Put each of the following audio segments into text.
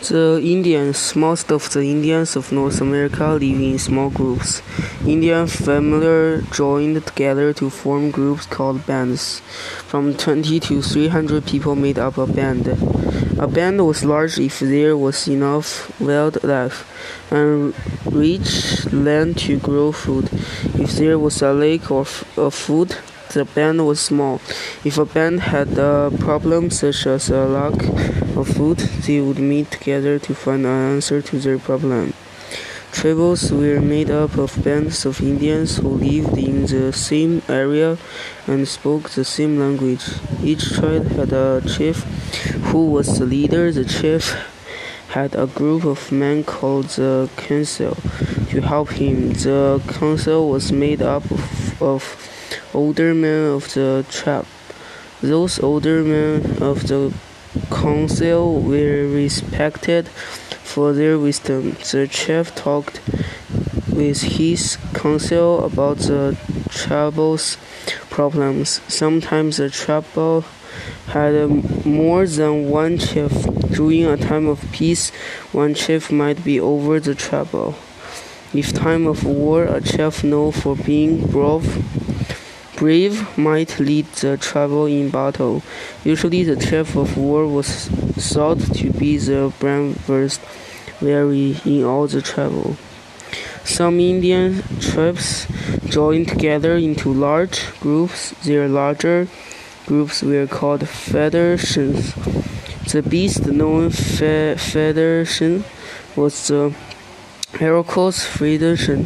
The Indians, most of the Indians of North America live in small groups. Indian families joined together to form groups called bands. From 20 to 300 people made up a band. A band was large if there was enough wildlife and rich land to grow food. If there was a lack of, of food, the band was small. If a band had uh, a problem such as a lack of food, they would meet together to find an answer to their problem. Tribes were made up of bands of Indians who lived in the same area and spoke the same language. Each tribe had a chief who was the leader. The chief had a group of men called the council to help him. The council was made up of, of older men of the tribe. Those older men of the council were respected for their wisdom. The chief talked with his council about the tribe's problems. Sometimes the tribe had more than one chief. During a time of peace, one chief might be over the tribe. If time of war, a chief known for being brave brave might lead the tribe in battle. Usually, the chief of war was thought to be the bravest warrior in all the tribe. Some Indian tribes joined together into large groups. Their larger groups were called federations. The best known fe- federation was the Iroquois Federation.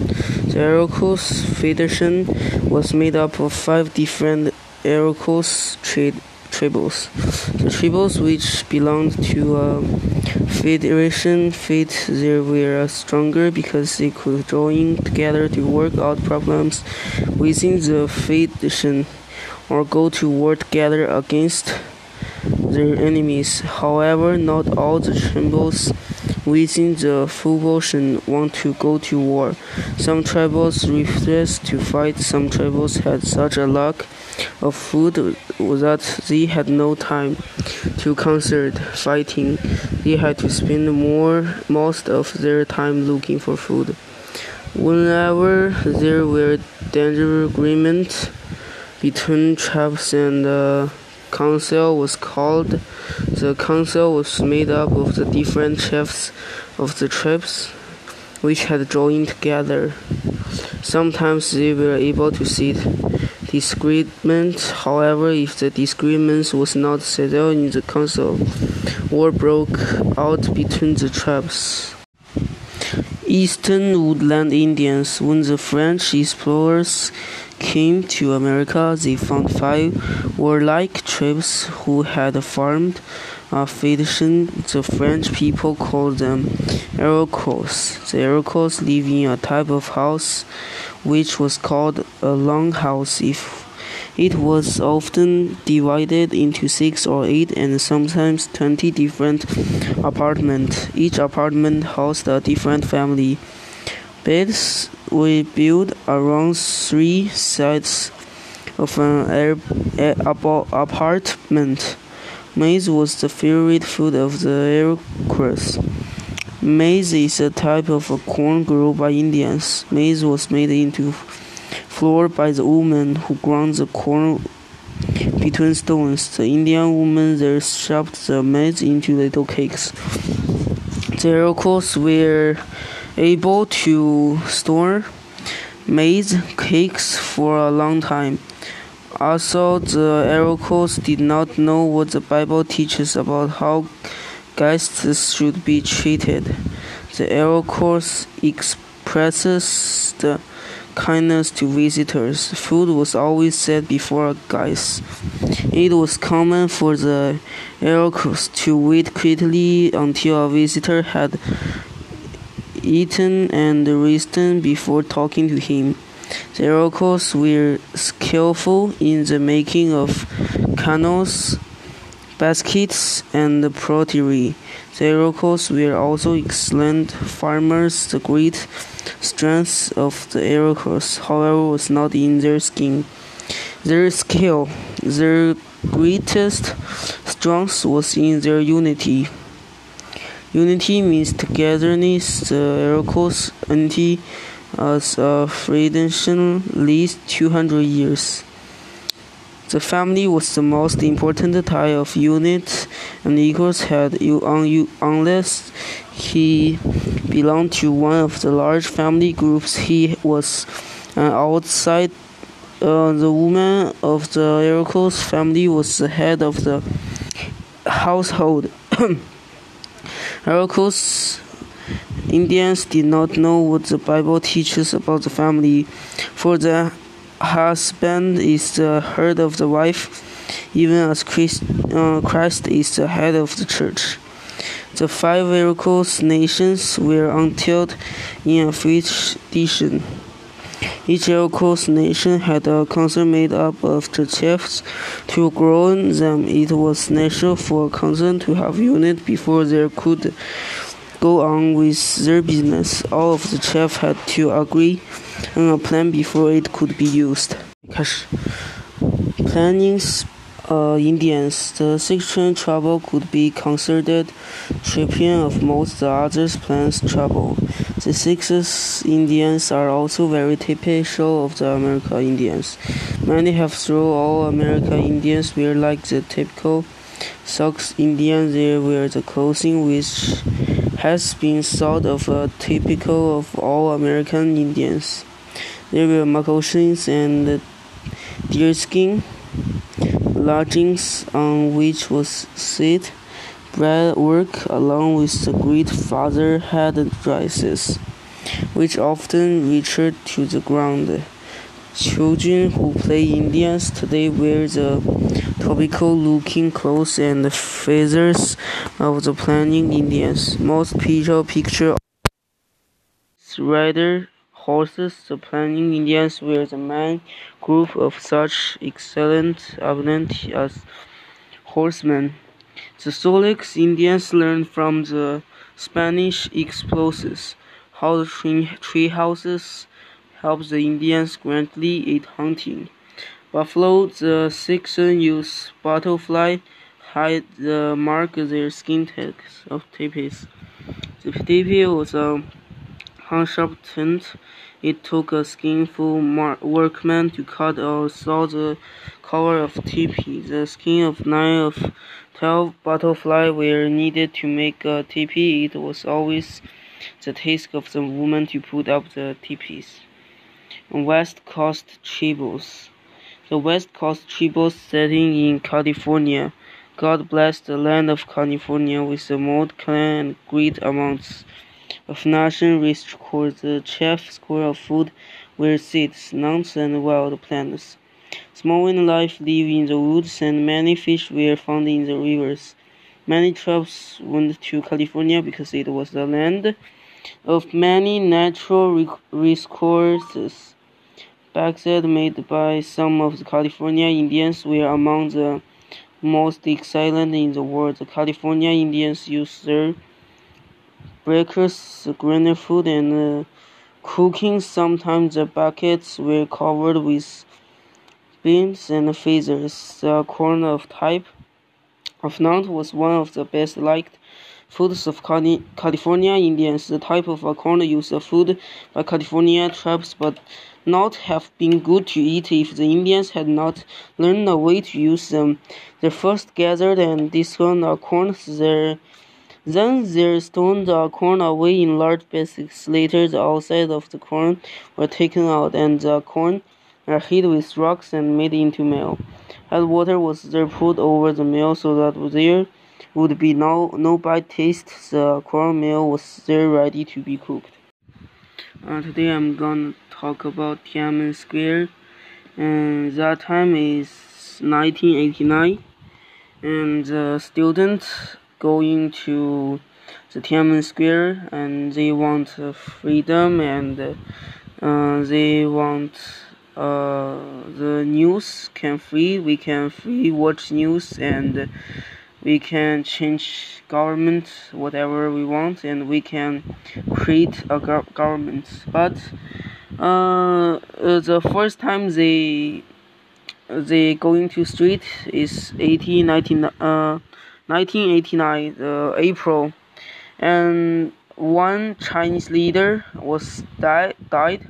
The Iroquois Federation was made up of five different Iroquois tribes. The tribes which belonged to a federation felt they were stronger because they could join together to work out problems within the federation or go to war together against their enemies. However, not all the tribes within the Federation want to go to war. Some tribes refused to fight. Some tribes had such a lack of food that they had no time to consider fighting. They had to spend more most of their time looking for food. Whenever there were danger agreements between tribes and the council was called. The council was made up of the different chiefs of the tribes which had joined together. Sometimes they were able to set disagreements. However, if the disagreements was not settled in the council, war broke out between the tribes. Eastern woodland Indians. When the French explorers came to America, they found five warlike tribes who had formed a federation. The French people called them Iroquois. The Iroquois lived in a type of house which was called a longhouse. If it was often divided into six or eight and sometimes twenty different apartments. Each apartment housed a different family. Beds were built around three sides of an apartment. Maize was the favorite food of the Iroquois. Maize is a type of corn grown by Indians. Maize was made into flour by the woman who ground the corn between stones. The Indian woman then shaped the maize into little cakes. The Iroquois were able to store maize cakes for a long time. Also, the Iroquois did not know what the Bible teaches about how guests should be treated. The Iroquois expresses the kindness to visitors. Food was always set before guests. It was common for the Iroquois to wait quietly until a visitor had eaten and risen before talking to him. The Iroquois were skillful in the making of canoes, baskets, and pottery. The Iroquois were also excellent farmers. The great strength of the Iroquois, however, was not in their skin. Their skill, their greatest strength was in their unity. Unity means togetherness. The Iroquois unity as a tradition least 200 years. The family was the most important tie of unit, and equals had unless he belonged to one of the large family groups. He was an outside. Uh, the woman of the Iroquois family was the head of the household. Iroquois Indians did not know what the Bible teaches about the family, for the husband is the head of the wife, even as Christ, uh, Christ is the head of the church. The five Iroquois nations were until in a free tradition. Each Iroquois nation had a council made up of the chiefs. To grow them, it was natural for a council to have unit before they could go on with their business. All of the chiefs had to agree on a plan before it could be used. Planning uh, Indians, the six-train trouble could be considered champion of most the others plans trouble. The six Indians are also very typical of the American Indians. Many have through all American Indians wear like the typical Sox Indians. They wear the clothing which has been thought of a typical of all American Indians. There were moccasins and deerskin lodgings on which was set bread work along with the great father head dresses, which often reached to the ground. Children who play Indians today wear the tropical looking clothes and feathers of the Plains Indians. Most people picture rider horses. The Plains Indians were the main group of such excellent ability as horsemen. The Solex Indians learned from the Spanish explorers how the tree, tree houses helped the Indians greatly in hunting. Buffalo, the Saxon use butterfly hide the mark of their skin tags of teepees. The teepee was a hand-sharp tent. It took a skillful workman to cut or saw the cover of teepee. The skin of nine of twelve butterflies were needed to make a teepee. It was always the task of the woman to put up the teepees. West Coast tribals. The West Coast tribals setting in California. God bless the land of California with the Mold clan and great amounts of nation rich. The chief score of food were seeds, nuts, and wild plants. Small wildlife live in the woods, and many fish were found in the rivers. Many tribes went to California because it was the land of many natural resources. Bags made by some of the California Indians were among the most excellent in the world. The California Indians used their breakers, greener food, and uh, cooking. Sometimes the buckets were covered with beans and feathers. The corn of type of nut was one of the best liked foods of California Indians. The type of corn used food by California tribes, but not have been good to eat if the Indians had not learned a way to use them. They first gathered and discarded the corn, there, then they stoned the corn away in large baskets. Later, the outside of the corn were taken out, and the corn were hid with rocks and made into meal. Hot water was there poured over the meal so that there would be no no bad taste. The corn meal was there ready to be cooked. Uh, today I'm gonna talk about Tiananmen Square, and that time is 1989, and the students going to the Tiananmen Square, and they want freedom, and uh, they want uh, the news can free. We can free watch news and we can change government whatever we want and we can create a go government but uh, uh, the first time they they going to street is 18, 19, uh, 1989 uh, April and one Chinese leader was died died,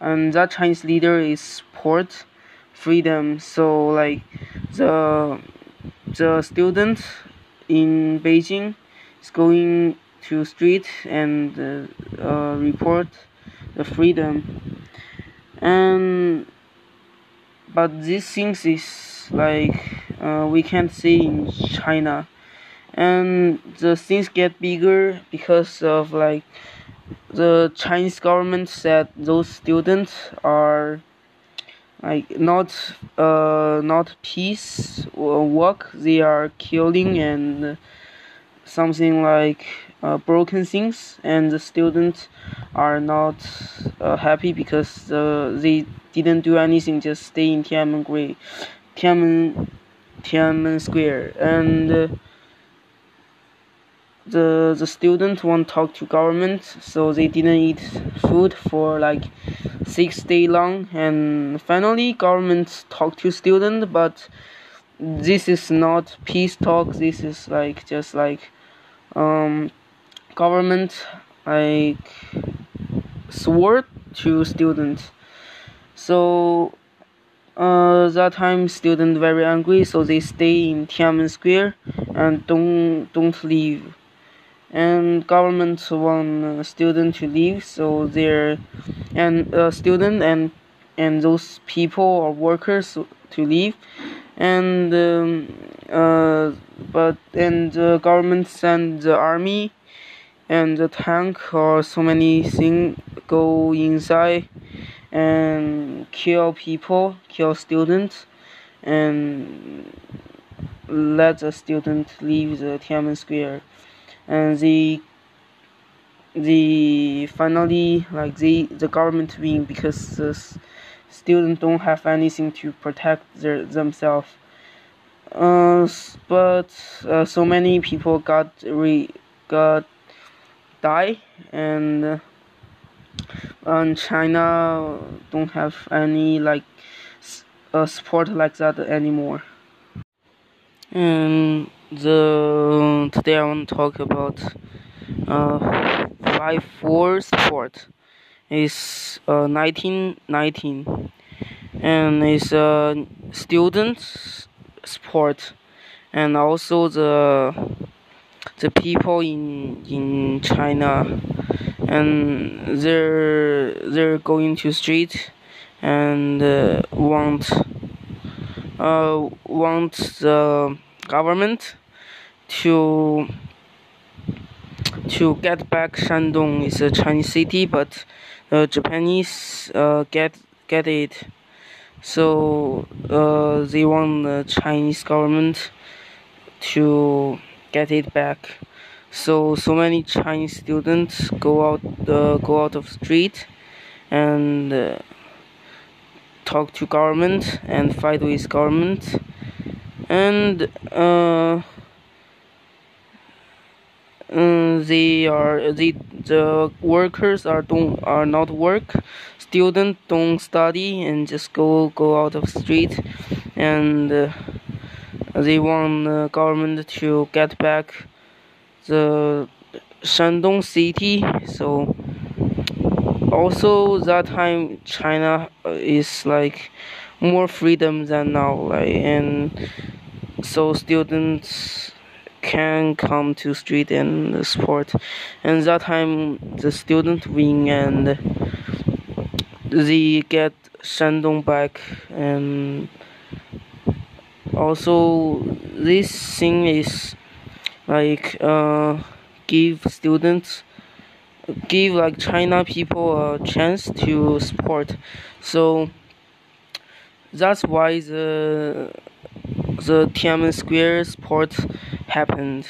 and that Chinese leader is support freedom. So like the the student in Beijing is going to street and uh, uh, report the freedom and but these things is like uh, we can't see in China and the things get bigger because of like the Chinese government said those students are like not uh not peace work. They are killing and something like uh, broken things. And the students are not uh, happy because uh, they didn't do anything just stay in Tiananmen Tiananmen Tiananmen Square. And uh, the the student won't talk to government so they didn't eat food for like six day long. And finally government talked to student but this is not peace talk. This is like just like um government like swore to students so uh, that time student very angry so they stay in Tiananmen Square and don't don't leave and government want student to leave so they're and uh, student and and those people or workers to leave. And um, uh, but and the government send the army and the tank or so many things go inside and kill people kill students and let the student leave the Tiananmen Square and the the finally like the the government win because the students don't have anything to protect their themselves. Uh, but uh, so many people got re got die and uh, and China don't have any like uh, support like that anymore. And the today I want to talk about uh, five four sport. Is uh, 1919 and it's a student sport. And also the the people in in China. And they're they're going to street and uh, want uh, want the government to to get back Shandong is a Chinese city, but the Japanese uh, get get it. So uh, they want the Chinese government to get it back. So so many Chinese students go out uh, go out of street and uh, talk to government and fight with government and uh, um, they are the the workers are don't are not work. Students don't study and just go go out of street. And uh, they want the government to get back the Shandong city. So also that time China is like more freedom than now like and so students can come to street and sport. And that time the student win and they get Shandong back and also this thing is like uh, give students give like China people a chance to sport. So that's why the the Tiananmen Square sport happened.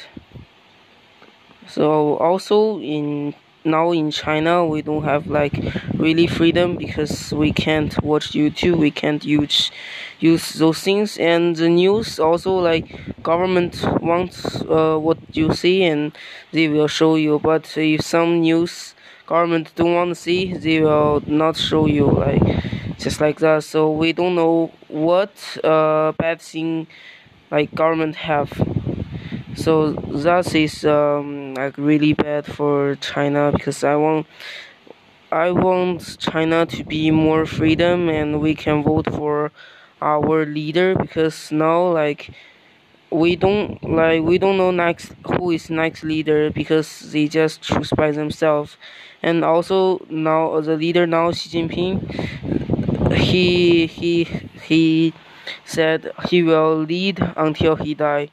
So also in now in China we don't have like really freedom because we can't watch YouTube, we can't use use those things, and the news also like government wants uh, what you see and they will show you. But if some news government don't want to see, they will not show you like just like that. So we don't know what uh, bad thing like government have. So that is um, like really bad for China because I want I want China to be more freedom and we can vote for our leader because now like we don't like we don't know next who is next leader because they just choose by themselves and also now the leader now Xi Jinping he he he said he will lead until he die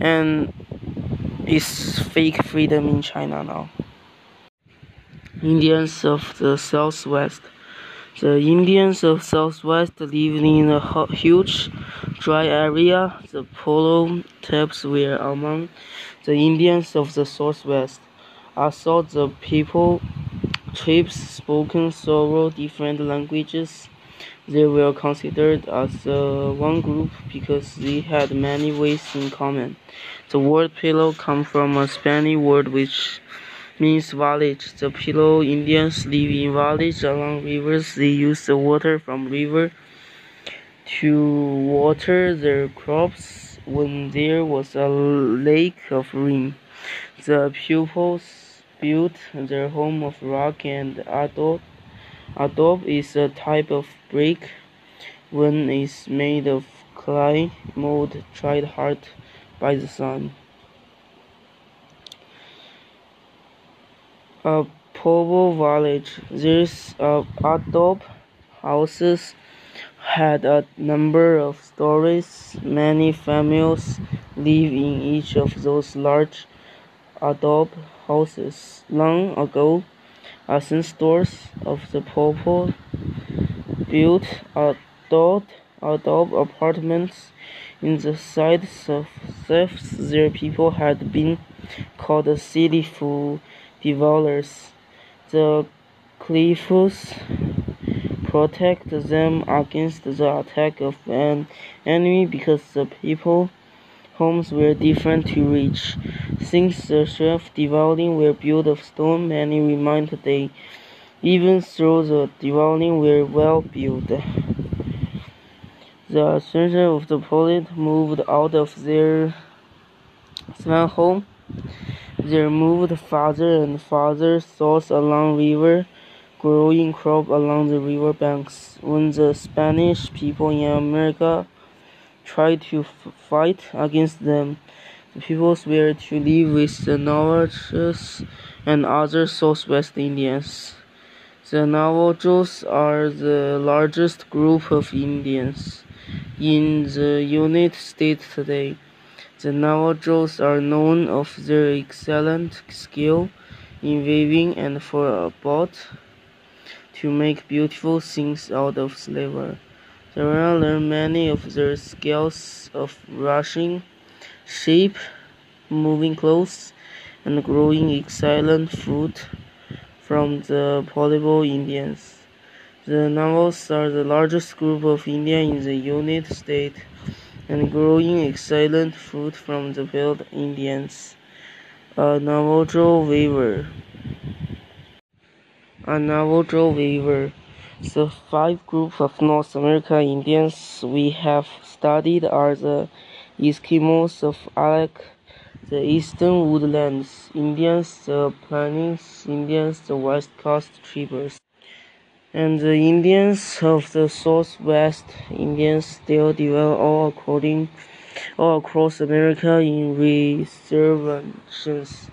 and it's fake freedom in China now Indians of the Southwest the Indians of Southwest live in a huge, dry area. The Polo types were among the Indians of the Southwest. I saw the people tribes spoken several different languages. They were considered as uh, one group because they had many ways in common. The word pillow comes from a Spanish word which means village. The Pueblo Indians live in villages along rivers. They use the water from river to water their crops when there was a lake of rain. The pupils built their home of rock and adobe. Adobe is a type of brick when it's made of clay mold tried hard by the sun. a Pueblo village. These uh, adobe houses had a number of stories. Many families live in each of those large adobe houses. Long ago, ancestors of the Pueblo built adobe, apartments in the of thefts. Their people had been called the city for dwellers. The cliffs protect them against the attack of an enemy because the people homes were different to reach. Since the self-dwelling were built of stone, many remind they even though the dwelling were well built. The children of the poet moved out of their small home they moved farther and farther south along river, growing crop along the river banks. When the Spanish people in America tried to fight against them, the people were to live with the Navajos and other Southwest Indians. The Navajos are the largest group of Indians in the United States today. The Navajos are known of their excellent skill in weaving and for a boat to make beautiful things out of silver. They learn many of their skills of rushing, shape, moving clothes, and growing excellent food from mm. the Pueblo Indians. The Navajos are the largest group of Indians in the United States and growing excellent food from the wild Indians. A Navajo weaver. A Navajo weaver. The five groups of North American Indians we have studied are the Eskimos of Alaska, the Eastern Woodlands Indians, the Plains Indians, the West Coast Tribes and the Indians of the Southwest Indians still dwell all according all across America in reservations.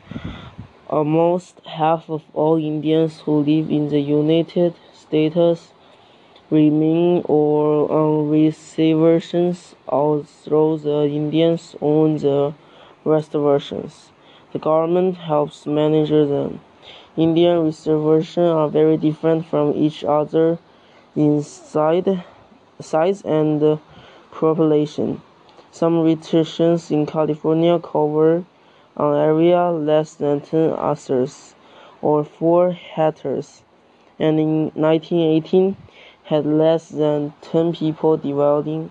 Almost half of all Indians who live in the United States remain or on reservations, although the Indians own the reservations. The government helps manage them. Indian reservations are very different from each other in size and population. Some reservations in California cover an area less than 10 acres or 4 hectares, and in 1918 had less than 10 people dwelling,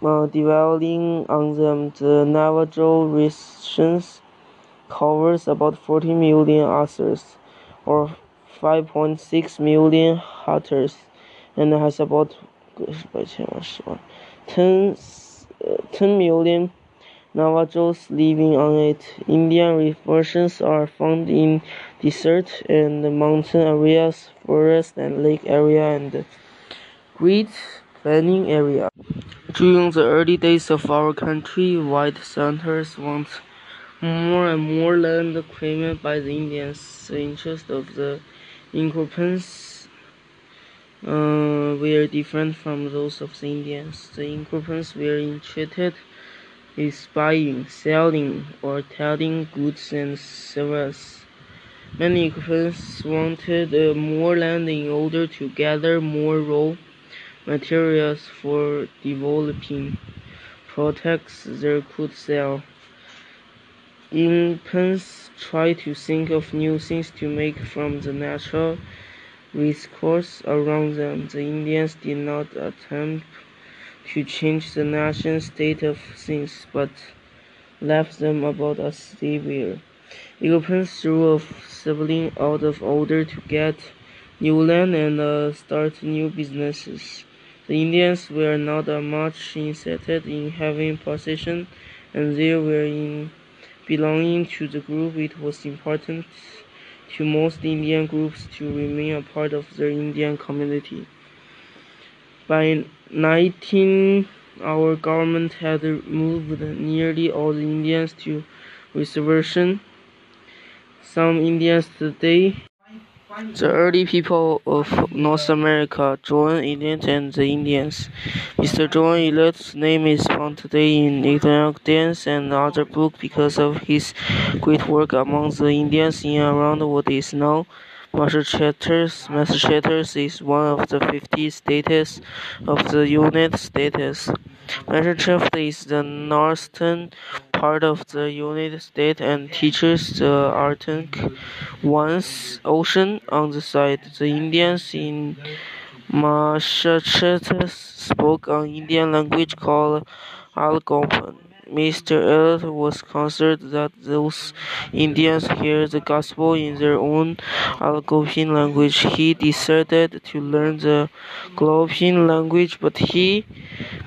dwelling on them. The Navajo reservations covers about 40 million acres, or 5.6 million hectares, and has about 10, uh, 10 million Navajos living on it. Indian versions are found in desert and mountain areas, forest and lake area, and Great Plains area. During the early days of our country, white settlers want more and more land claimed by the Indians. The interests of the incorporations uh, were different from those of the Indians. The incorporations were interested in buying, selling, or trading goods and services. Many Europeans wanted uh, more land in order to gather more raw materials for developing products they could sell. Europeans try to think of new things to make from the natural resources around them. The Indians did not attempt to change the nation state of things, but left them about as they were. Europeans threw off sibling out of order to get new land and uh, start new businesses. The Indians were not much interested in having possession, and they were in belonging to the group. It was important to most Indian groups to remain a part of the Indian community. By 19, our government had moved nearly all the Indians to reservation. Some Indians today the early people of North America, John Eliot and the Indians. Mr. John Eliot's name is found today in Dance and other books because of his great work among the Indians in around what is now Massachusetts. Massachusetts is one of the 50 states of the United States. Massachusetts is the northern part of the United States and teaches the Once Ocean on the side. The Indians in Massachusetts spoke an Indian language called Algonquin. Mr. Eliot was concerned that those Indians hear the gospel in their own Algonquin language. He decided to learn the Algonquin language, but he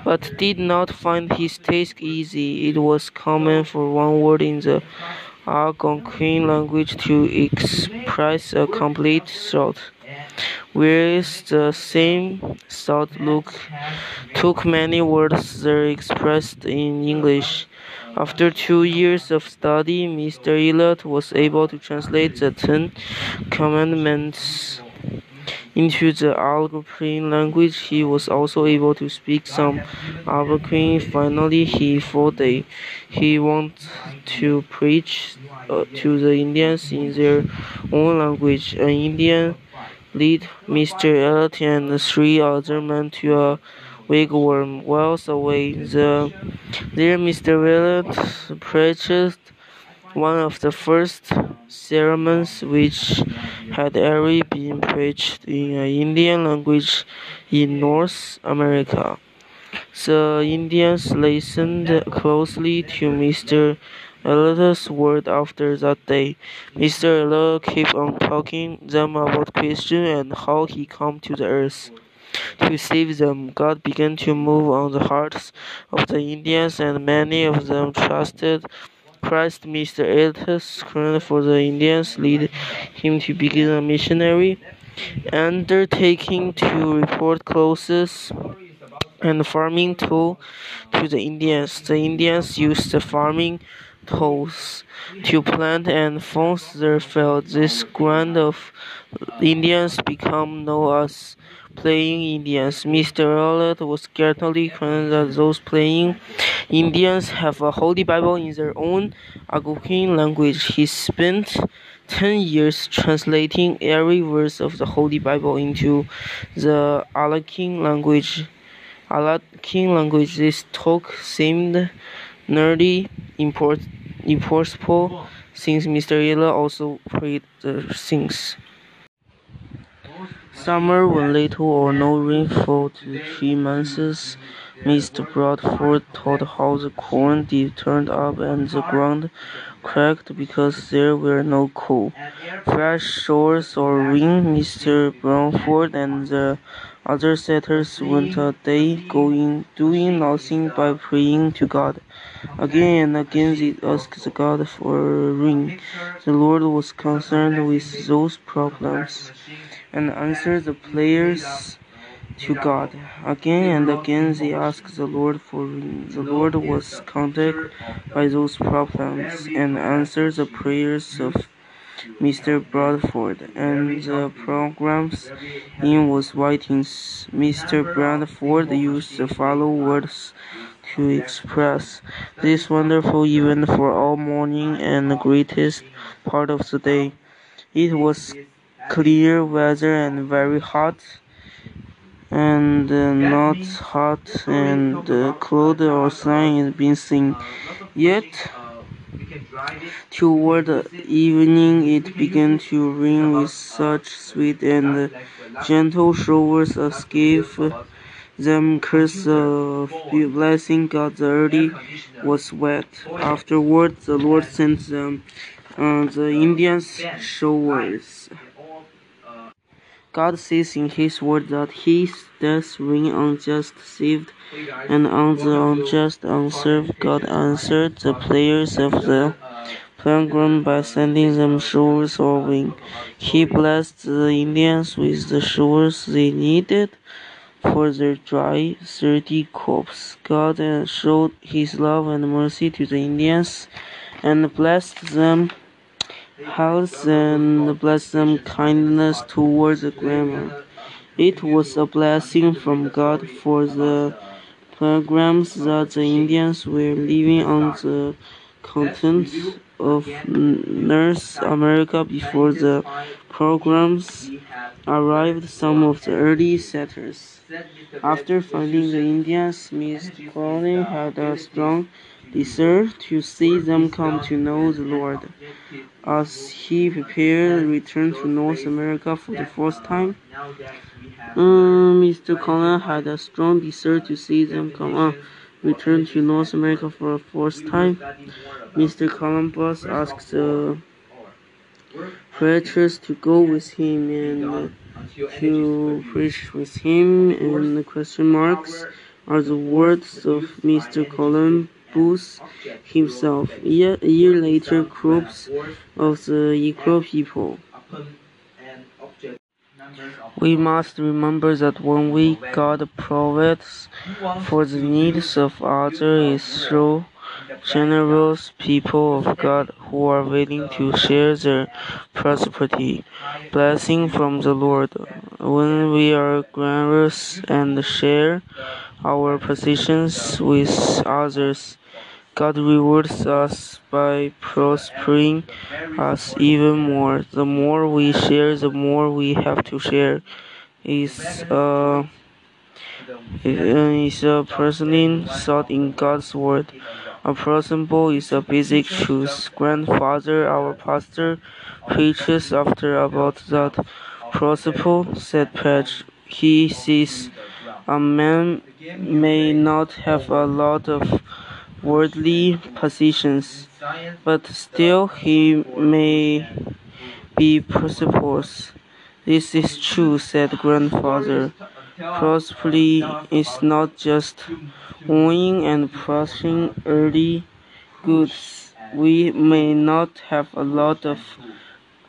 but did not find his task easy. It was common for one word in the Algonquin language to express a complete thought whereas the same thought look took many words that expressed in English. After two years of study, Mr. Eliot was able to translate the Ten Commandments into the Algonquin language. He was also able to speak some Algonquin. Finally, he thought he wanted to preach uh, to the Indians in their own language. An Indian lead Mr. Eliot and three other men to a wigwam miles away. The, there uh, Mr. Eliot preached one of the first sermons which had ever been preached in an Indian language in North America. The Indians listened closely to Mr. Eliot's word after that day. Mr. Eliot kept on talking them about Christian and how he came to the earth to save them. God began to move on the hearts of the Indians, and many of them trusted Christ. Mr. Eliot's concern for the Indians led him to begin a missionary undertaking to report closes and farming tool to the Indians. The Indians used the farming tools to plant and fence their fields. This ground of Indians become known as playing Indians. Mr. Eliot was concerned that those playing Indians have a Holy Bible in their own Algonquin language. He spent ten years translating every verse of the Holy Bible into the Algonquin language. Algonquin language. This talk seemed nearly import, impossible since Mr. Eliot also prayed the things. Summer, when little or no rain fell to three months, Mr. forth told how the corn did turn up and the ground cracked because there were no cool, fresh showers or rain. Mr. Bradford and the Other settlers went a day going doing nothing by praying to God. Again and again they asked God for rain. The Lord was concerned with those problems and answered the prayers to God. Again and again they asked the Lord for. The Lord was contented by those problems and answered the prayers of Mr. Bradford, and the program's in was writings. Mr. Bradford used the following words to express this wonderful event for all morning and the greatest part of the day. It was clear weather and very hot and uh, not hot and uh, cold or sun is being seen. Yet toward evening it began to rain with such sweet and gentle showers as gave them curse of blessing God the earth was wet. Afterward the Lord sent them uh, the Indians showers. God says in His word that He does rain on just saved and on the unjust unserved. God answered the prayers of the pilgrim by sending them showers of rain. He blessed the Indians with the showers they needed for their dry, thirsty crops. God showed His love and mercy to the Indians and blessed them health and blessed them kindness towards the grandma. It was a blessing from God for the pilgrims that the Indians were living on the continent of North America before the pilgrims arrived. Some of the early settlers, after finding the Indians, Mr. Colony had a strong desire to see them come to know the Lord. As he prepared to return to North America for the first time, um, Mr. Cullen had a strong desire to see them come on, return to North America for the first time. Mr. Columbus asked the preachers to go with him and to preach with him, and the question marks are the words of Mr. Columbus. Himself. A year, a later, groups of the equal people. We must remember that when we God provides for the needs of others is through generous people of God who are willing to share their prosperity, blessing from the Lord. When we are generous and share our positions with others, God rewards us by prospering us even more. The more we share, the more we have to share. Is uh, is a personal thought in God's word. A principle is a basic truth. Grandfather, our pastor, preaches after about that principle, said Patch. He says a man may not have a lot of worldly possessions, but still he may be prosperous. This is true, said grandfather. Prosperity is not just owning and possessing earthly goods. We may not have a lot of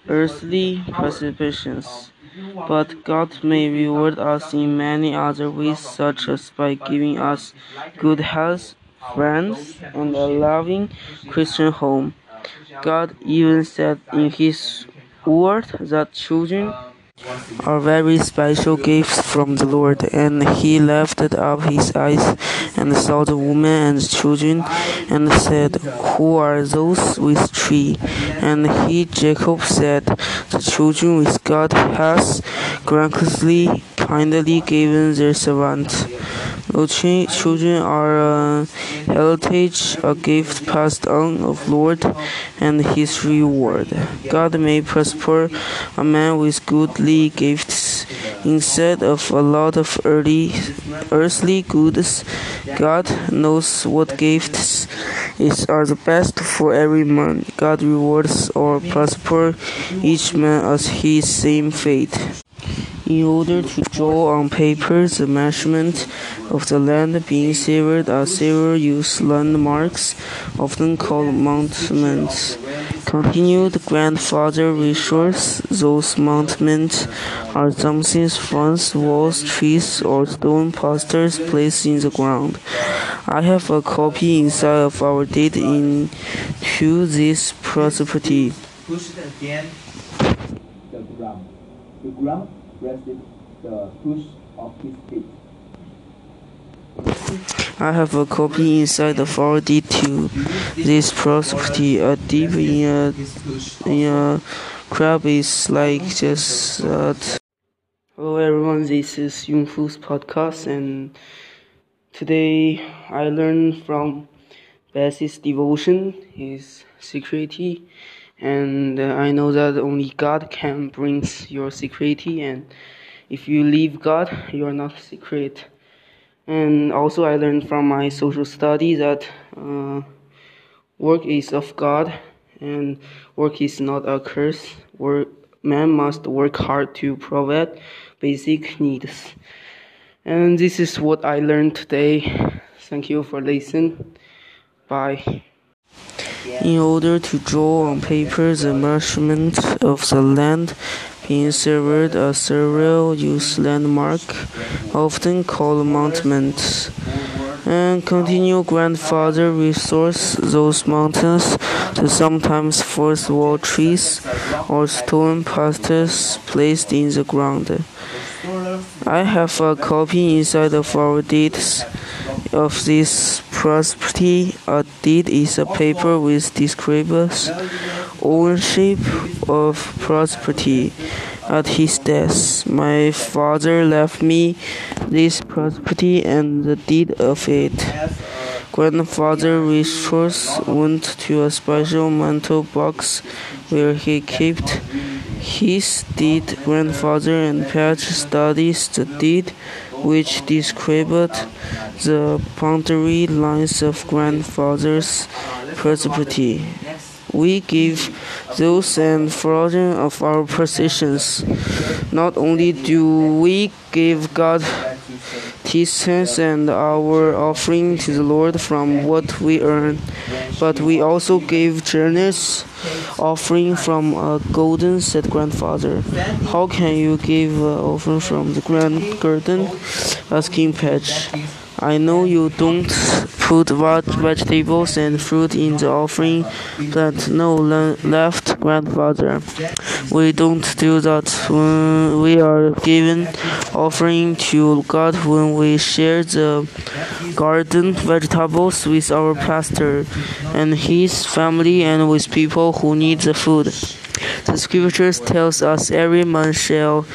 earthly possessions, but God may reward us in many other ways, such as by giving us good health, friends, and a loving Christian home. God even said in His word that children are very special gifts from the Lord. And he lifted up his eyes and saw the woman and the children, and said, Who are those with tree? And he, Jacob, said, The children which God has graciously, kindly given their servant. Children are a heritage, a gift passed on of Lord, and His reward. God may prosper a man with goodly gifts instead of a lot of early, earthly goods. God knows what gifts is, are the best for every man. God rewards or prosper each man as his same fate. In order to draw on paper the measurement of the land being severed are several used landmarks, often called monuments. Continued grandfather resource, those monuments are something fronts, walls, trees, or stone posters placed in the ground. I have a copy inside of our deed into this property. The ground. The ground rested the of his feet. I have a copy inside the our deed to this property. A deep in a in a crab is like just that. Hello everyone, this is Yung Fu's podcast and today I learned from Bessie's devotion, his security, and uh, I know that only God can bring your security and if you leave God, you are not secret. And also I learned from my social study that uh, work is of God and work is not a curse. Work, man must work hard to provide basic needs. And this is what I learned today. Thank you for listening. Bye. In order to draw on paper the measurement of the land being surveyed a several used landmark, often called monuments, and continue grandfather resource those mountains to sometimes forest wall trees or stone posters placed in the ground. I have a copy inside of our deeds of this property. A deed is a paper which describes ownership of property. At his death, my father left me this property and the deed of it. Grandfather Richards went to a special mantle box where he kept his deed. Grandfather and Patch studies the deed, which described the boundary lines of grandfather's property. We give those and frozen of our possessions. Not only do we give God tithes and our offering to the Lord from what we earn, but we also give generous offering from a golden said grandfather. How can you give an offering from the grand garden? asking Patch. I know you don't put veg- vegetables and fruit in the offering, but no left, grandfather. We don't do that when we are giving offering to God when we share the garden vegetables with our pastor and his family and with people who need the food. The scriptures tells us every man shall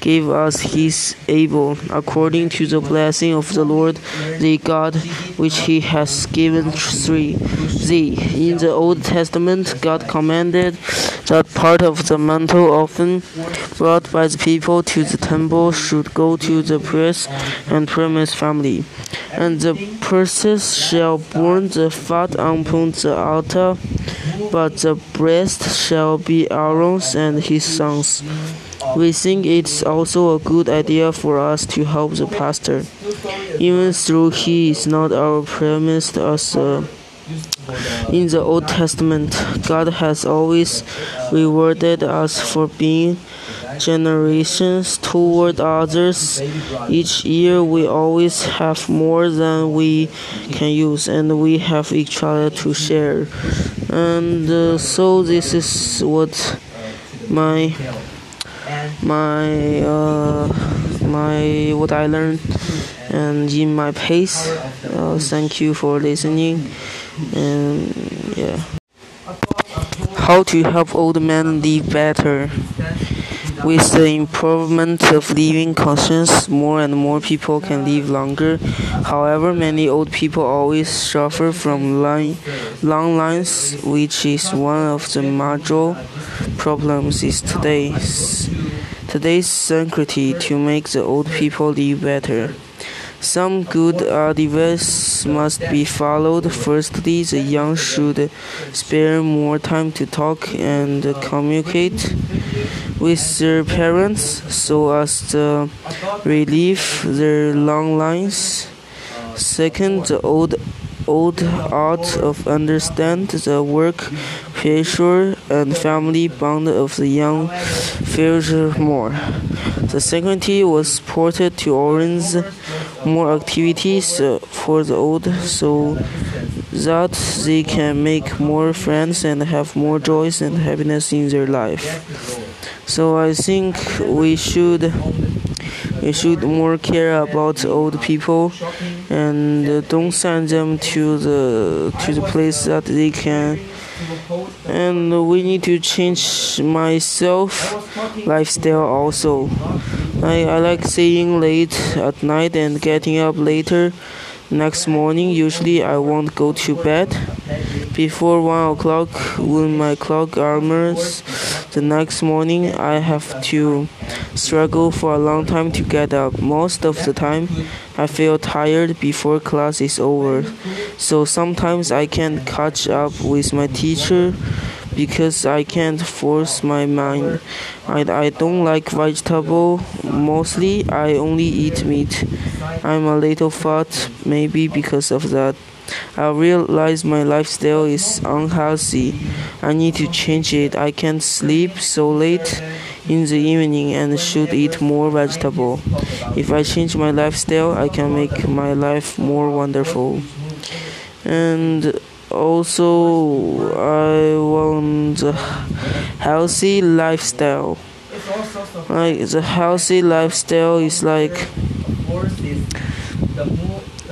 give us his able, according to the blessing of the Lord the God which he has given thee. thee. In the Old Testament, God commanded that part of the mantle often brought by the people to the temple should go to the priest and priest family. And the priests shall burn the fat upon the altar, but the breast shall be Aaron's and his sons. We think it's also a good idea for us to help the pastor, even though he is not our promised as a in the Old Testament, God has always rewarded us for being generations toward others. Each year, we always have more than we can use, and we have each other to share. And uh, so, this is what my my uh, my what I learned and in my pace. Uh, thank you for listening and yeah. How to help old men live better. With the improvement of living conditions, more and more people can live longer. However, many old people always suffer from line, long lines, which is one of the major problems is today's today's security to make the old people live better. Some good advice must be followed. Firstly, the young should spare more time to talk and communicate with their parents so as to relieve their long lines. Second, the old old art of understand the work pressure and family bond of the young future more. The secretary was supported to arrange more activities for the old so that they can make more friends and have more joys and happiness in their life. So I think we should we should more care about old people and uh, don't send them to the to the place that they can. And we need to change myself lifestyle also. I, I like staying late at night and getting up later. Next morning usually i won't go to bed before one o'clock when my clock armors the next morning i have to struggle for a long time to get up most of the time i feel tired before class is over so sometimes i can't catch up with my teacher because I can't force my mind. I, I don't like vegetable. Mostly I only eat meat. I'm a little fat, maybe because of that. I realize my lifestyle is unhealthy. I need to change it. I can't sleep so late in the evening and should eat more vegetable. If I change my lifestyle, I can make my life more wonderful. And also I want a healthy lifestyle. Like the healthy lifestyle is like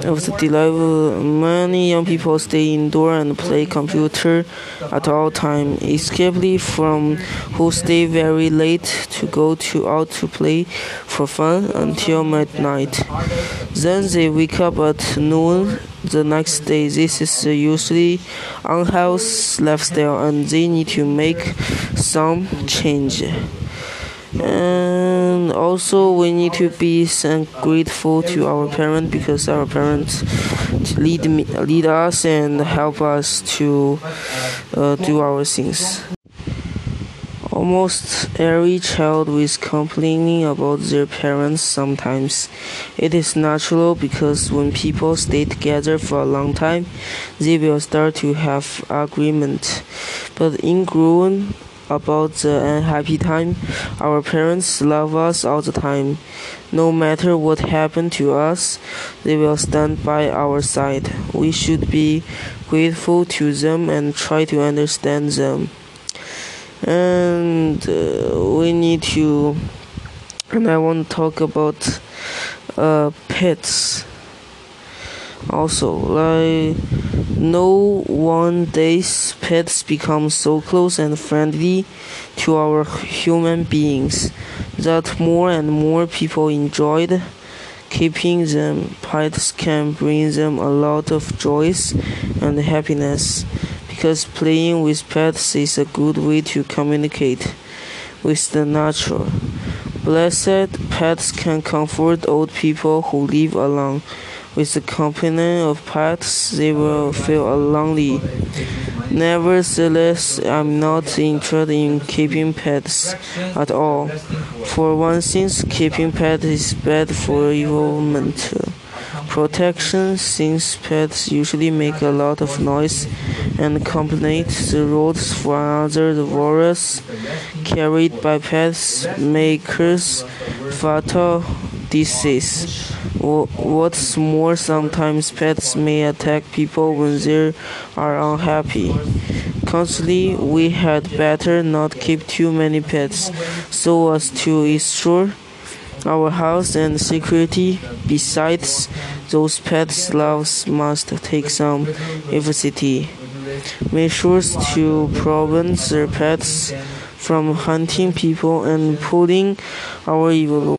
of the deliver many young people stay indoor and play computer at all time, escaping from who stay very late to go to out to play for fun until midnight. Then they wake up at noon the next day. This is usually unhealthy lifestyle and they need to make some change and also we need to be grateful to our parents because our parents lead me, lead us and help us to uh, do our things. Almost every child is complaining about their parents sometimes. It is natural because when people stay together for a long time, they will start to have agreement. But in growing about the unhappy time. Our parents love us all the time. No matter what happened to us, they will stand by our side. We should be grateful to them and try to understand them. And uh, we need to, and I want to talk about uh, pets also like no one day's pets become so close and friendly to our human beings that more and more people enjoyed keeping them. Pets can bring them a lot of joys and happiness because playing with pets is a good way to communicate with the nature. Blessed pets can comfort old people who live alone with the company of pets, they will feel lonely. Nevertheless, I'm not interested in keeping pets at all. For one thing, keeping pets is bad for environment protection since pets usually make a lot of noise and complicate the roads for another the virus carried by pets makers fatal disease. What's more, sometimes pets may attack people when they are unhappy. Constantly, we had better not keep too many pets so as to ensure our health and security. Besides, those pets' lives must take some efficiency. Measures to prevent their pets from hunting people and pulling our evil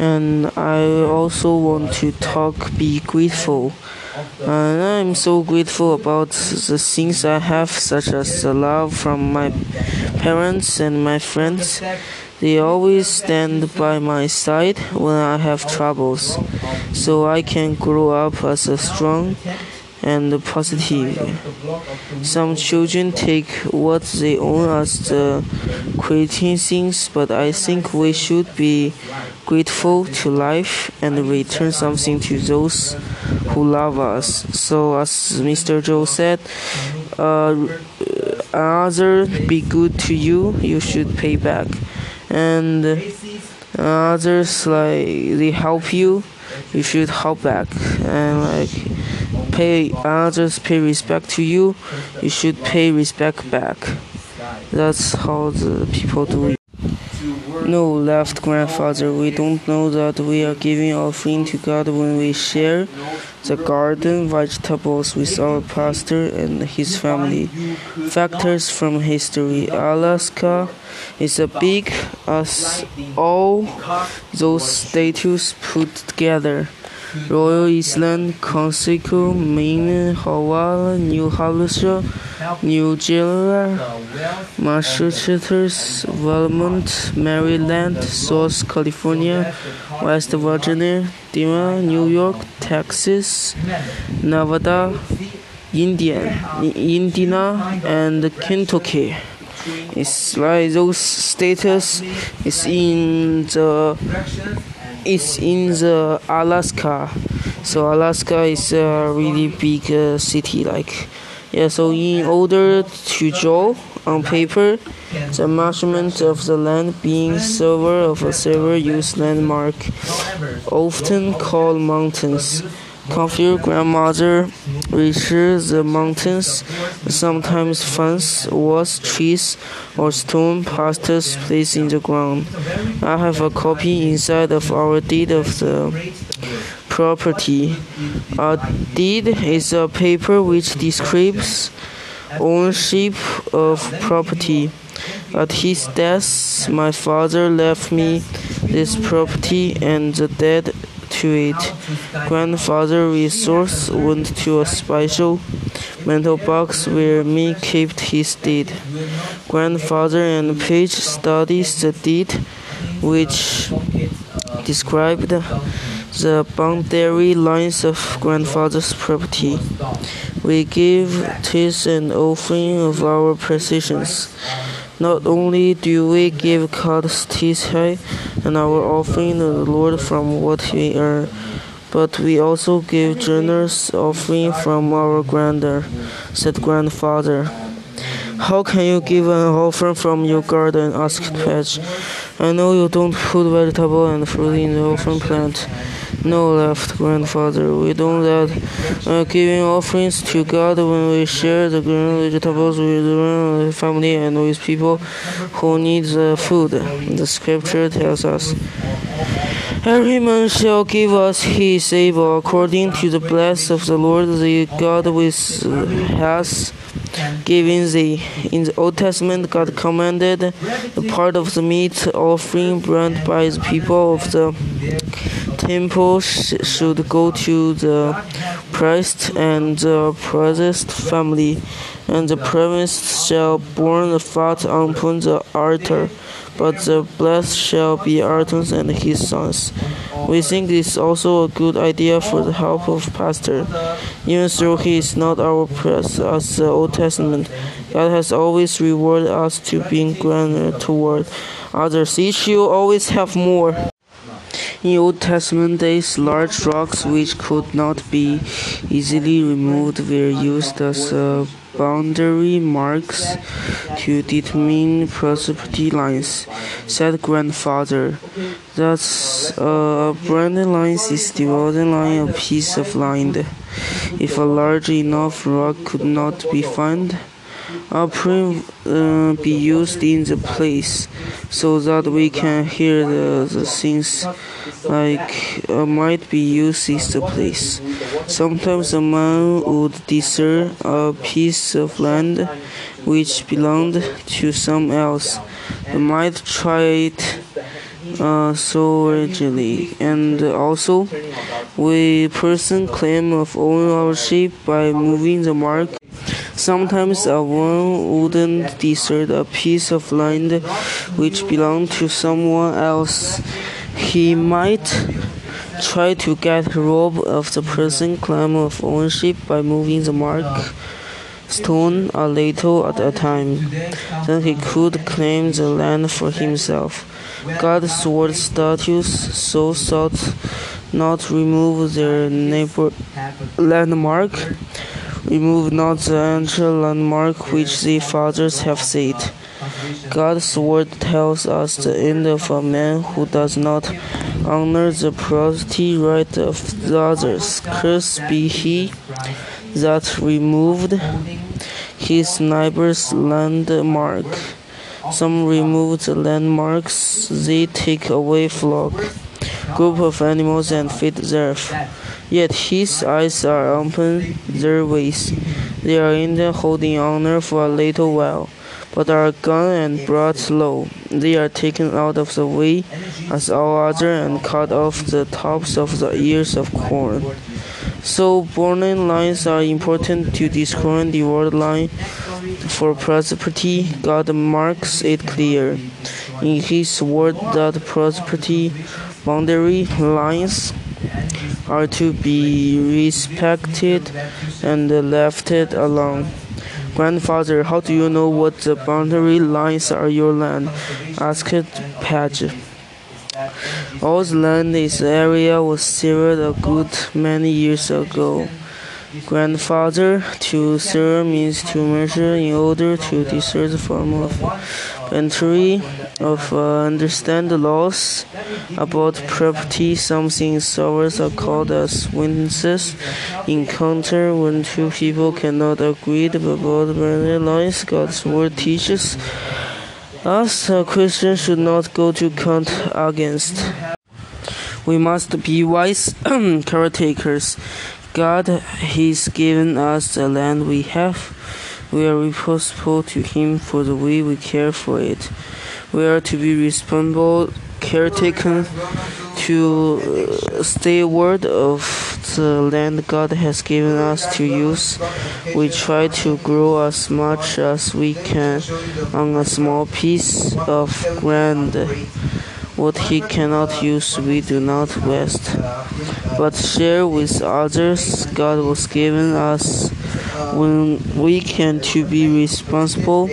and I also want to talk be grateful. I'm so grateful about the things I have, such as the love from my parents and my friends, They always stand by my side when I have troubles, so I can grow up as a strong and positive. Some children take what they own as the creating things, but I think we should be grateful to life and return something to those who love us. So, as Mr. Joe said, uh, another be good to you, you should pay back, and others like they help you, you should help back, and like pay others pay respect to you, you should pay respect back. That's how the people do it. No, left grandfather, we don't know that we are giving offering to God when we share the garden vegetables with our pastor and his family. Factors from history Alaska is as big as all those statues put together. Royal Island, Conseco, Maine, Hawaii, New Hampshire, New Jersey, Massachusetts, Vermont, Maryland, South California, West Virginia, Dima, New York, Texas, Nevada, Indiana, Indiana, and Kentucky. It's like those states is in the it's in the Alaska. So Alaska is a really big uh, city. Like, yeah. So in order to draw on paper, the measurement of the land being silver of a silver use landmark, often called mountains. Confused grandmother reaches the mountains, sometimes finds walls, trees, or stone pastures placed in the ground. I have a copy inside of our deed of the property. A deed is a paper which describes ownership of property. At his death, my father left me this property and the deed to it. Grandfather resource went to a special mental box where me kept his deed. Grandfather and page studied the deed, which described the boundary lines of grandfather's property. We gave this an offering of our possessions. Not only do we give tithe and our offering to the Lord from what we earn, but we also give generous offering from our grandeur, said grandfather. How can you give an offering from your garden? asked Patch. I know you don't put vegetable and fruit in the offering plant. No, laughed grandfather. We don't let uh, giving offerings to God when we share the green vegetables with the family and with people who need the food. The scripture tells us. Every man shall give us his able according to the bless of the Lord the God with has given the In the Old Testament, God commanded the part of the meat offering brought by the people of the temple should go to the priest and the priest's family, and the priest shall burn the fat upon the altar, but the blessed shall be Aaron and his sons. We think this is also a good idea for the help of pastor, even though he is not our priest as the Old Testament. God has always rewarded us to being grander toward others. Each you always have more. In Old Testament days, large rocks which could not be easily removed were used as uh, boundary marks to determine property lines, said grandfather. That's a boundary line is dividing line a piece of land. If a large enough rock could not be found, a print uh, be used in the place so that we can hear the, the things like uh, might be used in the place. Sometimes a man would discern a piece of land which belonged to some else. Might try it uh, so originally, and also we person claim of ownership by moving the mark Sometimes a one wouldn't desert a piece of land which belonged to someone else. He might try to get rid of the present claim of ownership by moving the mark stone a little at a time. Then he could claim the land for himself. God's sword statues so sought not remove their neighbor landmark, remove not the ancient landmark which the fathers have set. God's word tells us the end of a man who does not honor the property right of the others. Cursed be he that removed his neighbor's landmark. Some remove the landmarks, they take away flock, group of animals and feed thereof. Yet his eyes are open their ways. They are in the holding honor for a little while, but are gone and brought low. They are taken out of the way as all other and cut off the tops of the ears of corn. So borderline lines are important to discern the word line for prosperity. God marks it clear in His word that prosperity boundary lines are to be respected and left it alone. Grandfather, how do you know what the boundary lines are your land? asked Patch. All the land in this area was severed a good many years ago. Grandfather, to serve means to measure in order to discern the form of entry of uh, understand the laws about property. Some things are called as witnesses. Encounter when two people cannot agree about their lives. God's word teaches us a Christian should not go to count against. We must be wise caretakers. God has given us the land we have. We are responsible to Him for the way we care for it. We are to be responsible, caretaken, to uh, stay word of the land God has given us to use. We try to grow as much as we can on a small piece of ground. What he cannot use, we do not waste, but share with others. God was given us when we can to be responsible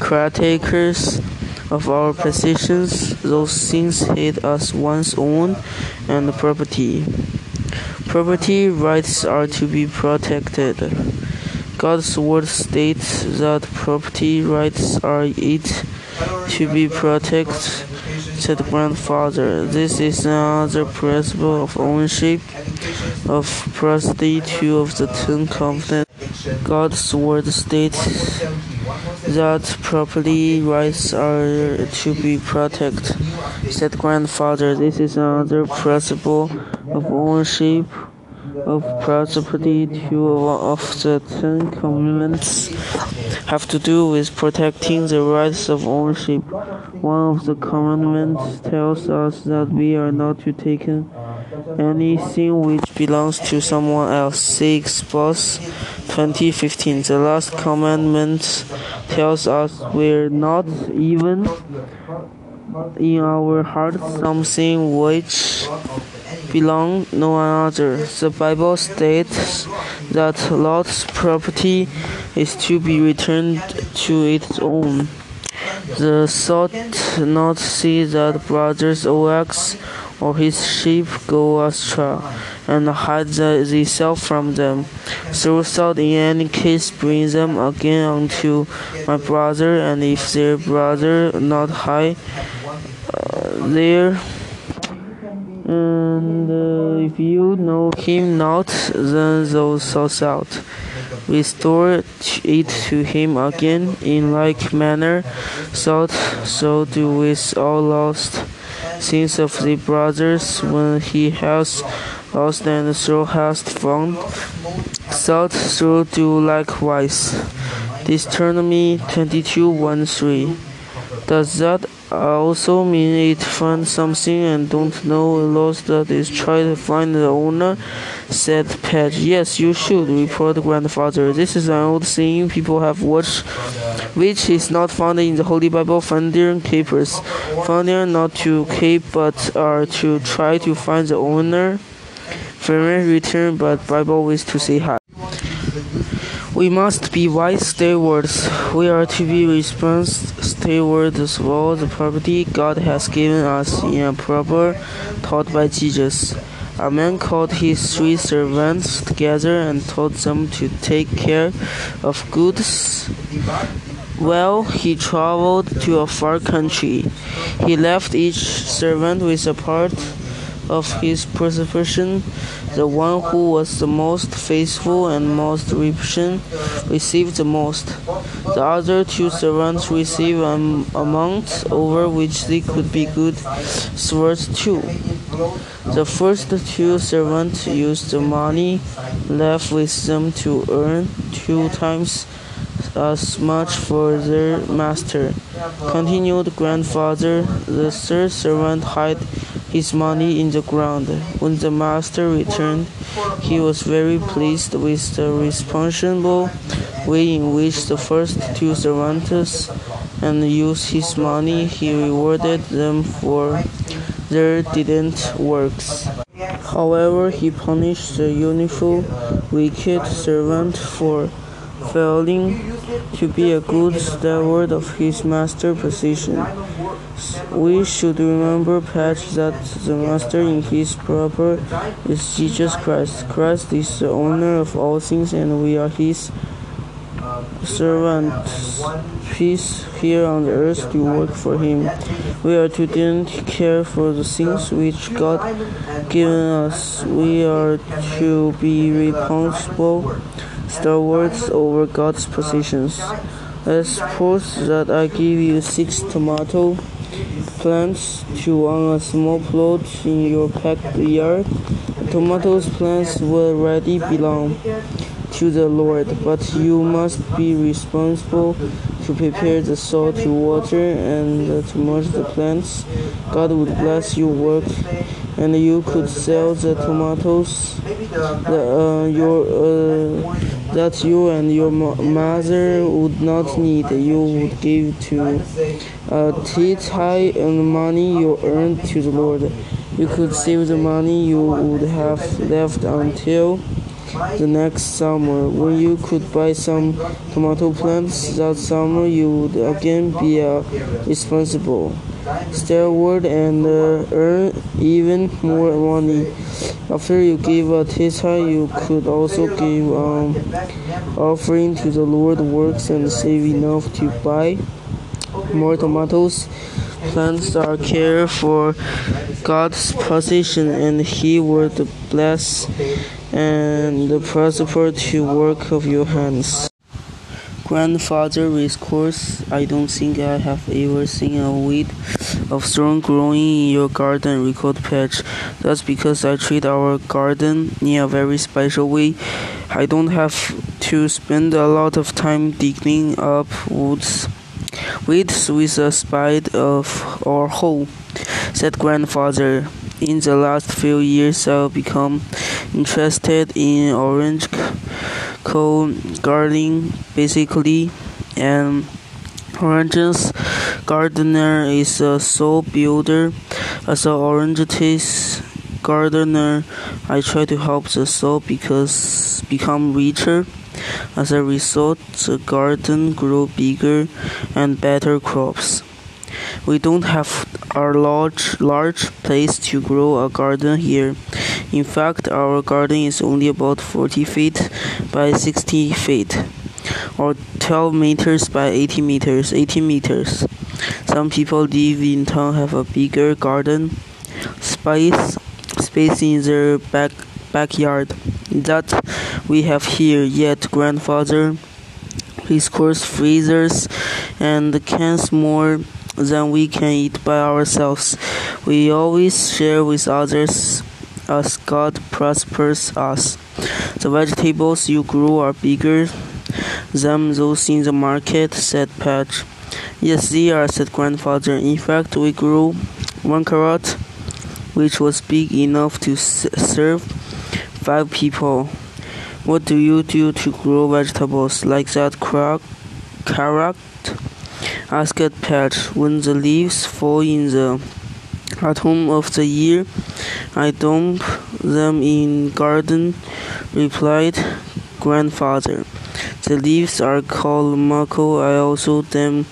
caretakers of our possessions. Those things hit us one's own and property. Property rights are to be protected. God's word states that property rights are it to be protected said grandfather. This is another principle of ownership of property, two of the Ten Commandments. God's word states that property rights are to be protected, said grandfather. This is another principle of ownership of property. Two of the Ten Commandments have to do with protecting the rights of ownership. One of the commandments tells us that we are not to take anything which belongs to someone else. Six, Exodus 2015. The last commandment tells us we're not even in our hearts something which belong no other. The Bible states that Lot's property is to be returned to its own. The thought not see that brother's ox or his sheep go astray, and hide thyself from them. So sought in any case bring them again unto my brother, and if their brother not hide uh, there, and uh, if you know him not, then thou shalt out. Restore it to him again in like manner, thought so do with all lost sins of the brothers when he has lost and thou hast found, thought so do likewise. Deuteronomy 22 1 3. Does that also mean it found something and don't know lost that is trying to find the owner? said Patch. Yes, you should, reported grandfather. This is an old saying people have watched, which is not found in the Holy Bible. Finding keepers. Finding not to keep but are to try to find the owner. Farmer returned, but Bible ways to say hi. We must be wise stewards. We are to be responsible stewards of all the property God has given us in a proper taught by Jesus. A man called his three servants together and told them to take care of goods. Well, he traveled to a far country. He left each servant with a part of his possession the one who was the most faithful and most patient received the most. The other two servants received an amount over which they could be good stewards too. The first two servants used the money left with them to earn two times as much for their master. Continued grandfather, the third servant hid his money in the ground. When the master returned, he was very pleased with the responsible way in which the first two servants and used his money. He rewarded them for their diligent works. However, he punished the youthful, wicked servant for failing to be a good steward of his master's position. We should remember, Patch, that the Master in his proper is Jesus Christ. Christ is the owner of all things, and we are his servants. Peace here on the earth to work for him. We are to then care for the things which God given us. We are to be responsible stewards over God's possessions. Let's suppose that I give you six tomato plants to on a small plot in your backyard. Tomatoes plants will already belong to the Lord, but you must be responsible to prepare the soil to water and to mulch the plants. God would bless your work, and you could sell the tomatoes that, uh, your, uh, that you and your mother would not need. You would give to a tithe and money you earned to the Lord. You could save the money you would have left until the next summer. When you could buy some tomato plants that summer, you would again be uh, responsible, steward, and uh, earn even more money. After you give a tithe, you could also give um, offering to the Lord works and save enough to buy more tomatoes. Plants are care for God's possession, and He would bless and prosper the work of your hands. Grandfather of course, I don't think I have ever seen a weed of thorn growing in your garden, recalled Patch. That's because I treat our garden in a very special way. I don't have to spend a lot of time digging up woods weeds with a spade of or hoe, said grandfather. In the last few years, I've become interested in orange co gardening, basically, and oranges gardener is a soul builder. As an orange taste gardener, I try to help the soul because become richer. As a result, the garden grow bigger and better crops. We don't have a large large place to grow a garden here. In fact, our garden is only about 40 feet by 60 feet, or 12 meters by 80 meters. 80 meters. Some people live in town have a bigger garden space space in their back backyard that we have here. Yet, grandfather, his course freezers and cans more than we can eat by ourselves. We always share with others as God prospers us. The vegetables you grow are bigger than those in the market, said Patch. Yes, they are, said grandfather. In fact, we grew one carrot, which was big enough to serve five people. What do you do to grow vegetables like that carrot? asked Patch. When the leaves fall in the autumn of the year, I dump them in garden, replied grandfather. The leaves are called mako. I also them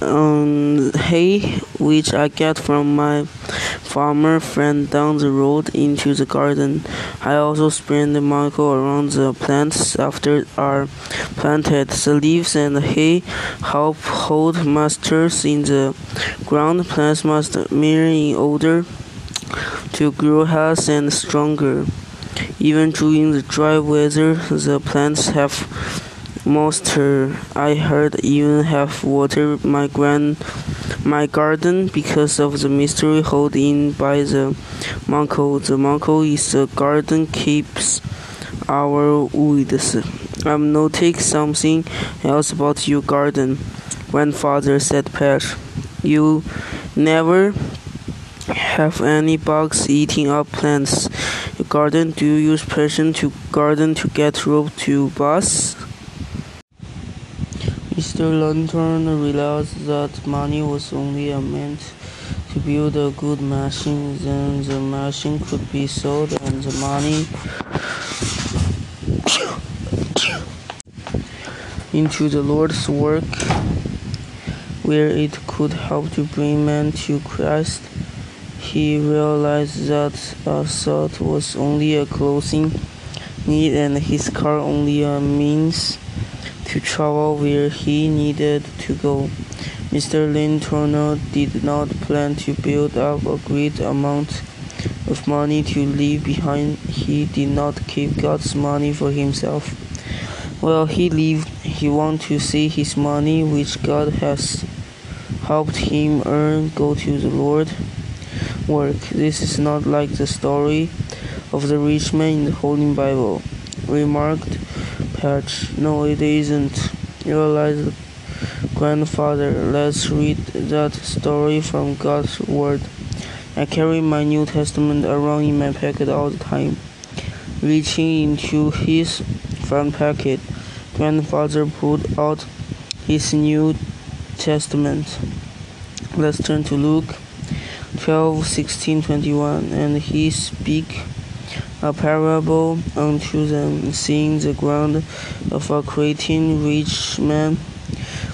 um, hay, which I get from my farmer friend down the road into the garden. I also spread the around the plants after are planted. The leaves and hay help hold moistures in the ground. Plants must mirror in order to grow healthy and stronger. Even during the dry weather, the plants have moisture. I heard even have water my grand my garden because of the mystery held in by the mako. The mako is the garden keeps our weeds. I'm noticing something else about your garden. Grandfather said Patch. You never have any bugs eating up plants Your garden? Do you use passion to garden to get rope to bus? Mr. Lantern realized that money was only a means to build a good machine. Then the machine could be sold and the money into the Lord's work where it could help to bring men to Christ. He realized that a thought was only a clothing need and his car only a means to travel where he needed to go. Mr. Lynn Turner did not plan to build up a great amount of money to leave behind. He did not keep God's money for himself. While he lived, he wanted to see his money, which God has helped him earn, go to the Lord work. This is not like the story of the rich man in the Holy Bible, remarked No, it isn't, realized grandfather. Let's read that story from God's Word. I carry my New Testament around in my pocket all the time. Reaching into his front pocket, grandfather pulled out his New Testament. Let's turn to Luke 12, 16, 21. And he speak a parable unto them, seeing the ground of a creating rich man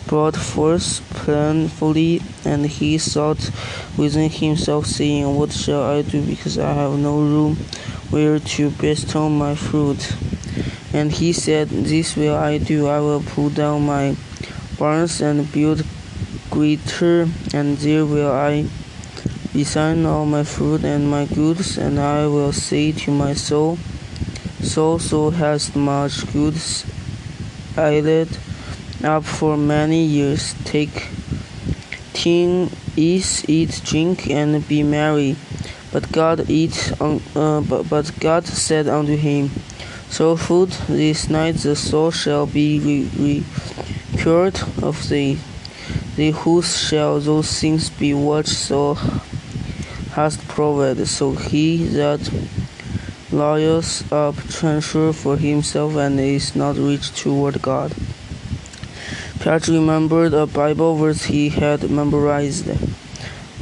brought forth plentifully, and he thought within himself, saying, What shall I do, because I have no room where to bestow my fruit? And he said, This will I do, I will pull down my barns and build greater, and there will I Resign all my food and my goods, and I will say to my soul, Soul, so hast much goods I laid up for many years. Take, teen, eat, eat, drink, and be merry. But God eat, uh, but, but God said unto him, So food this night the soul shall be re- required of thee. Thee whose shall those things be watched so hast provided, so he that layeth up treasure for himself and is not rich toward God. Patch remembered a Bible verse he had memorized.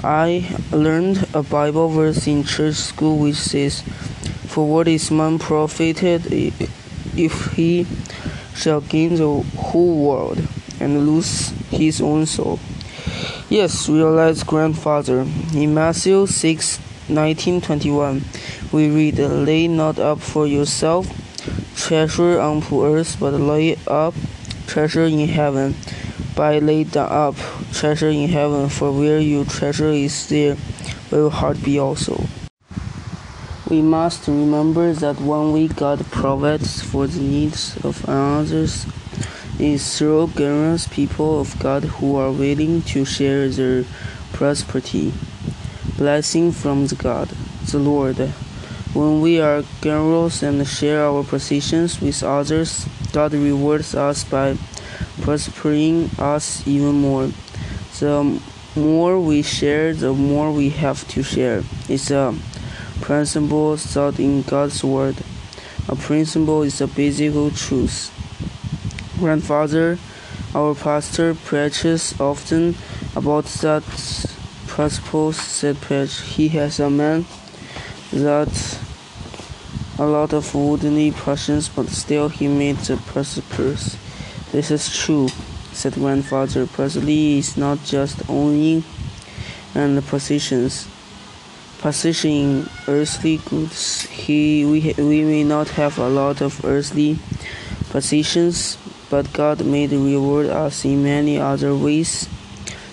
I learned a Bible verse in church school which says, For what is man profited if he shall gain the whole world and lose his own soul? Yes, realized grandfather. In Matthew 6 19 21, we read, Lay not up for yourself treasure on earth, but lay up treasure in heaven. By lay up treasure in heaven, for where your treasure is, there will your heart be also. We must remember that one way God provides for the needs of others is through generous people of God who are willing to share their prosperity. Blessing from the God, the Lord. When we are generous and share our possessions with others, God rewards us by prospering us even more. The more we share, the more we have to share. It's a principle taught in God's Word. A principle is a basic truth. Grandfather, our pastor, preaches often about that principle, said Page. He has a man that a lot of woodenly passions, but still he made the precipice. This is true, said grandfather. Presley is not just owning and possessions, possessing earthly goods. He, we, we may not have a lot of earthly possessions, but God may reward us in many other ways,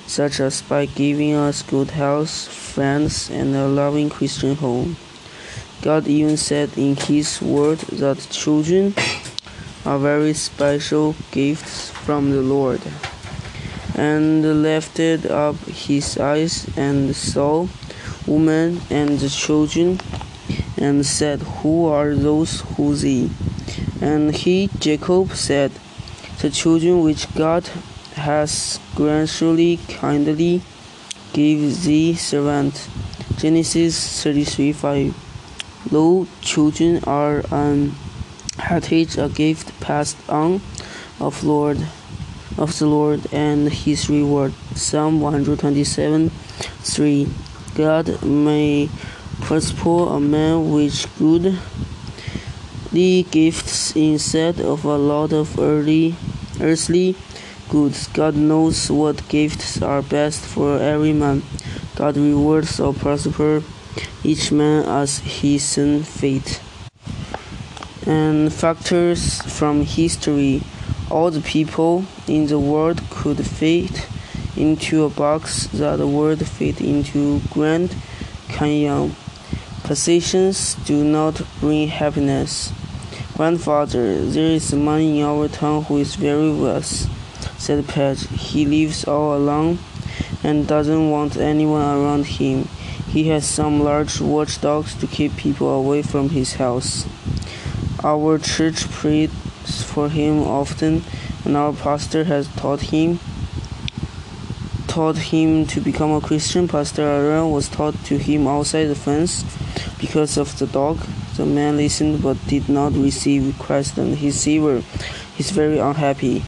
such as by giving us good health, friends, and a loving Christian home. God even said in His Word that children are very special gifts from the Lord. And lifted up his eyes and saw woman and the children, and said, Who are those who thee? And he, Jacob, said, The children which God has graciously kindly gave thee servant. Genesis 33 5. Lo, children are an heritage, a gift passed on of Lord of the Lord and his reward. Psalm 127 3. God may prosper a man with good the gifts instead of a lot of early earthly goods. God knows what gifts are best for every man. God rewards or prosper each man as his own fate. And factors from history. All the people in the world could fit into a box that the world fit into Grand Canyon. Possessions do not bring happiness. Grandfather, there is a man in our town who is very wealthy, said Pat. He lives all alone and doesn't want anyone around him. He has some large watchdogs to keep people away from his house. Our church prays for him often, and our pastor has taught him taught him to become a Christian. Pastor Aaron was taught to him outside the fence because of the dog. The man listened but did not receive Christ and his Savior. He's very unhappy.